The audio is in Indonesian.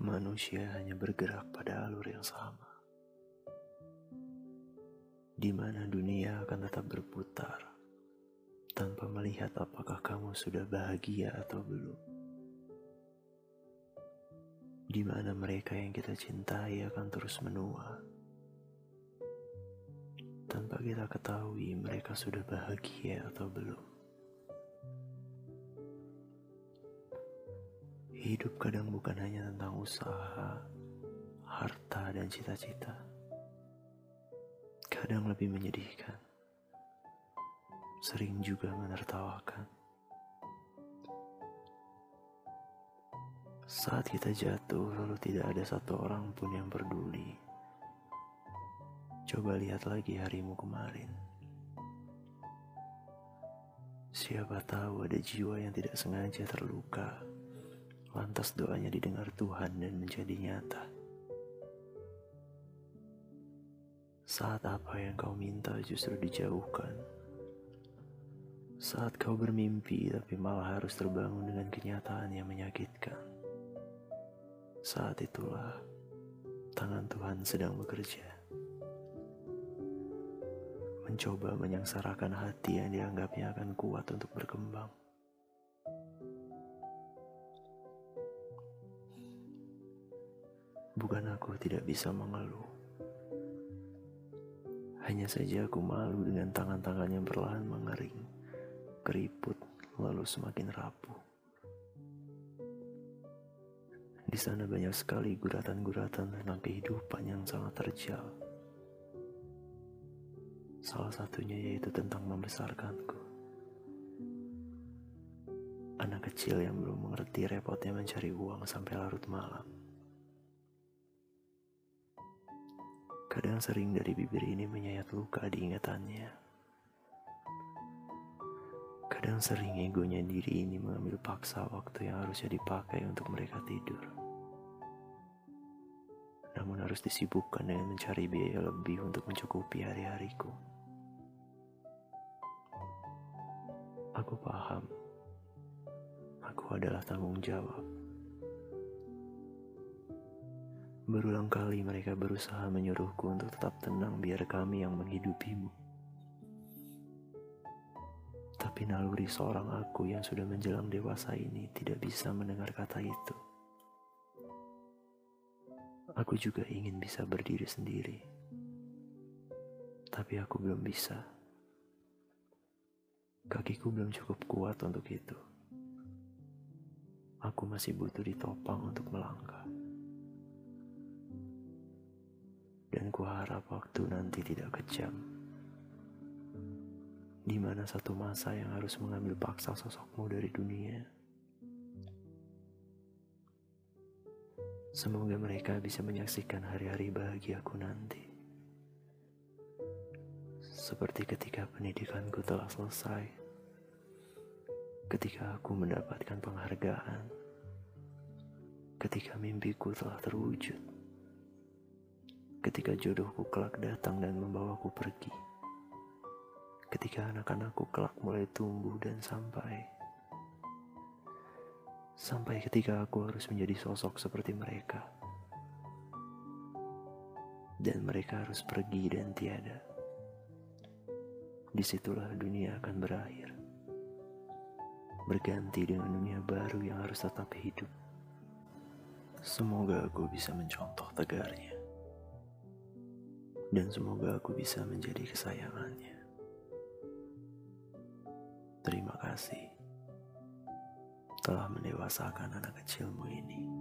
Manusia hanya bergerak pada alur yang sama, di mana dunia akan tetap berputar tanpa melihat apakah kamu sudah bahagia atau belum. Di mana mereka yang kita cintai akan terus menua tanpa kita ketahui mereka sudah bahagia atau belum. Hidup kadang bukan hanya tentang usaha, harta, dan cita-cita. Kadang lebih menyedihkan. Sering juga menertawakan. Saat kita jatuh, lalu tidak ada satu orang pun yang peduli Coba lihat lagi harimu kemarin. Siapa tahu ada jiwa yang tidak sengaja terluka. Lantas doanya didengar Tuhan dan menjadi nyata. Saat apa yang kau minta justru dijauhkan. Saat kau bermimpi tapi malah harus terbangun dengan kenyataan yang menyakitkan. Saat itulah tangan Tuhan sedang bekerja mencoba menyangsarakan hati yang dianggapnya akan kuat untuk berkembang. Bukan aku tidak bisa mengeluh. Hanya saja aku malu dengan tangan-tangan yang perlahan mengering, keriput, lalu semakin rapuh. Di sana banyak sekali guratan-guratan tentang kehidupan yang sangat terjal Salah satunya yaitu tentang membesarkanku. Anak kecil yang belum mengerti repotnya mencari uang sampai larut malam. Kadang sering dari bibir ini menyayat luka di ingatannya. Kadang sering egonya diri ini mengambil paksa waktu yang harusnya dipakai untuk mereka tidur. Namun harus disibukkan dengan mencari biaya lebih untuk mencukupi hari-hariku. Aku paham. Aku adalah tanggung jawab. Berulang kali mereka berusaha menyuruhku untuk tetap tenang biar kami yang menghidupimu. Tapi naluri seorang aku yang sudah menjelang dewasa ini tidak bisa mendengar kata itu. Aku juga ingin bisa berdiri sendiri. Tapi aku belum bisa. Kakiku belum cukup kuat untuk itu. Aku masih butuh ditopang untuk melangkah. Dan kuharap waktu nanti tidak kejam. Di mana satu masa yang harus mengambil paksa sosokmu dari dunia. Semoga mereka bisa menyaksikan hari-hari bahagiaku nanti. Seperti ketika pendidikanku telah selesai ketika aku mendapatkan penghargaan, ketika mimpiku telah terwujud, ketika jodohku kelak datang dan membawaku pergi, ketika anak-anakku kelak mulai tumbuh dan sampai, sampai ketika aku harus menjadi sosok seperti mereka, dan mereka harus pergi dan tiada. Di situlah dunia akan berakhir berganti dengan dunia baru yang harus tetap hidup. Semoga aku bisa mencontoh tegarnya. Dan semoga aku bisa menjadi kesayangannya. Terima kasih telah mendewasakan anak kecilmu ini.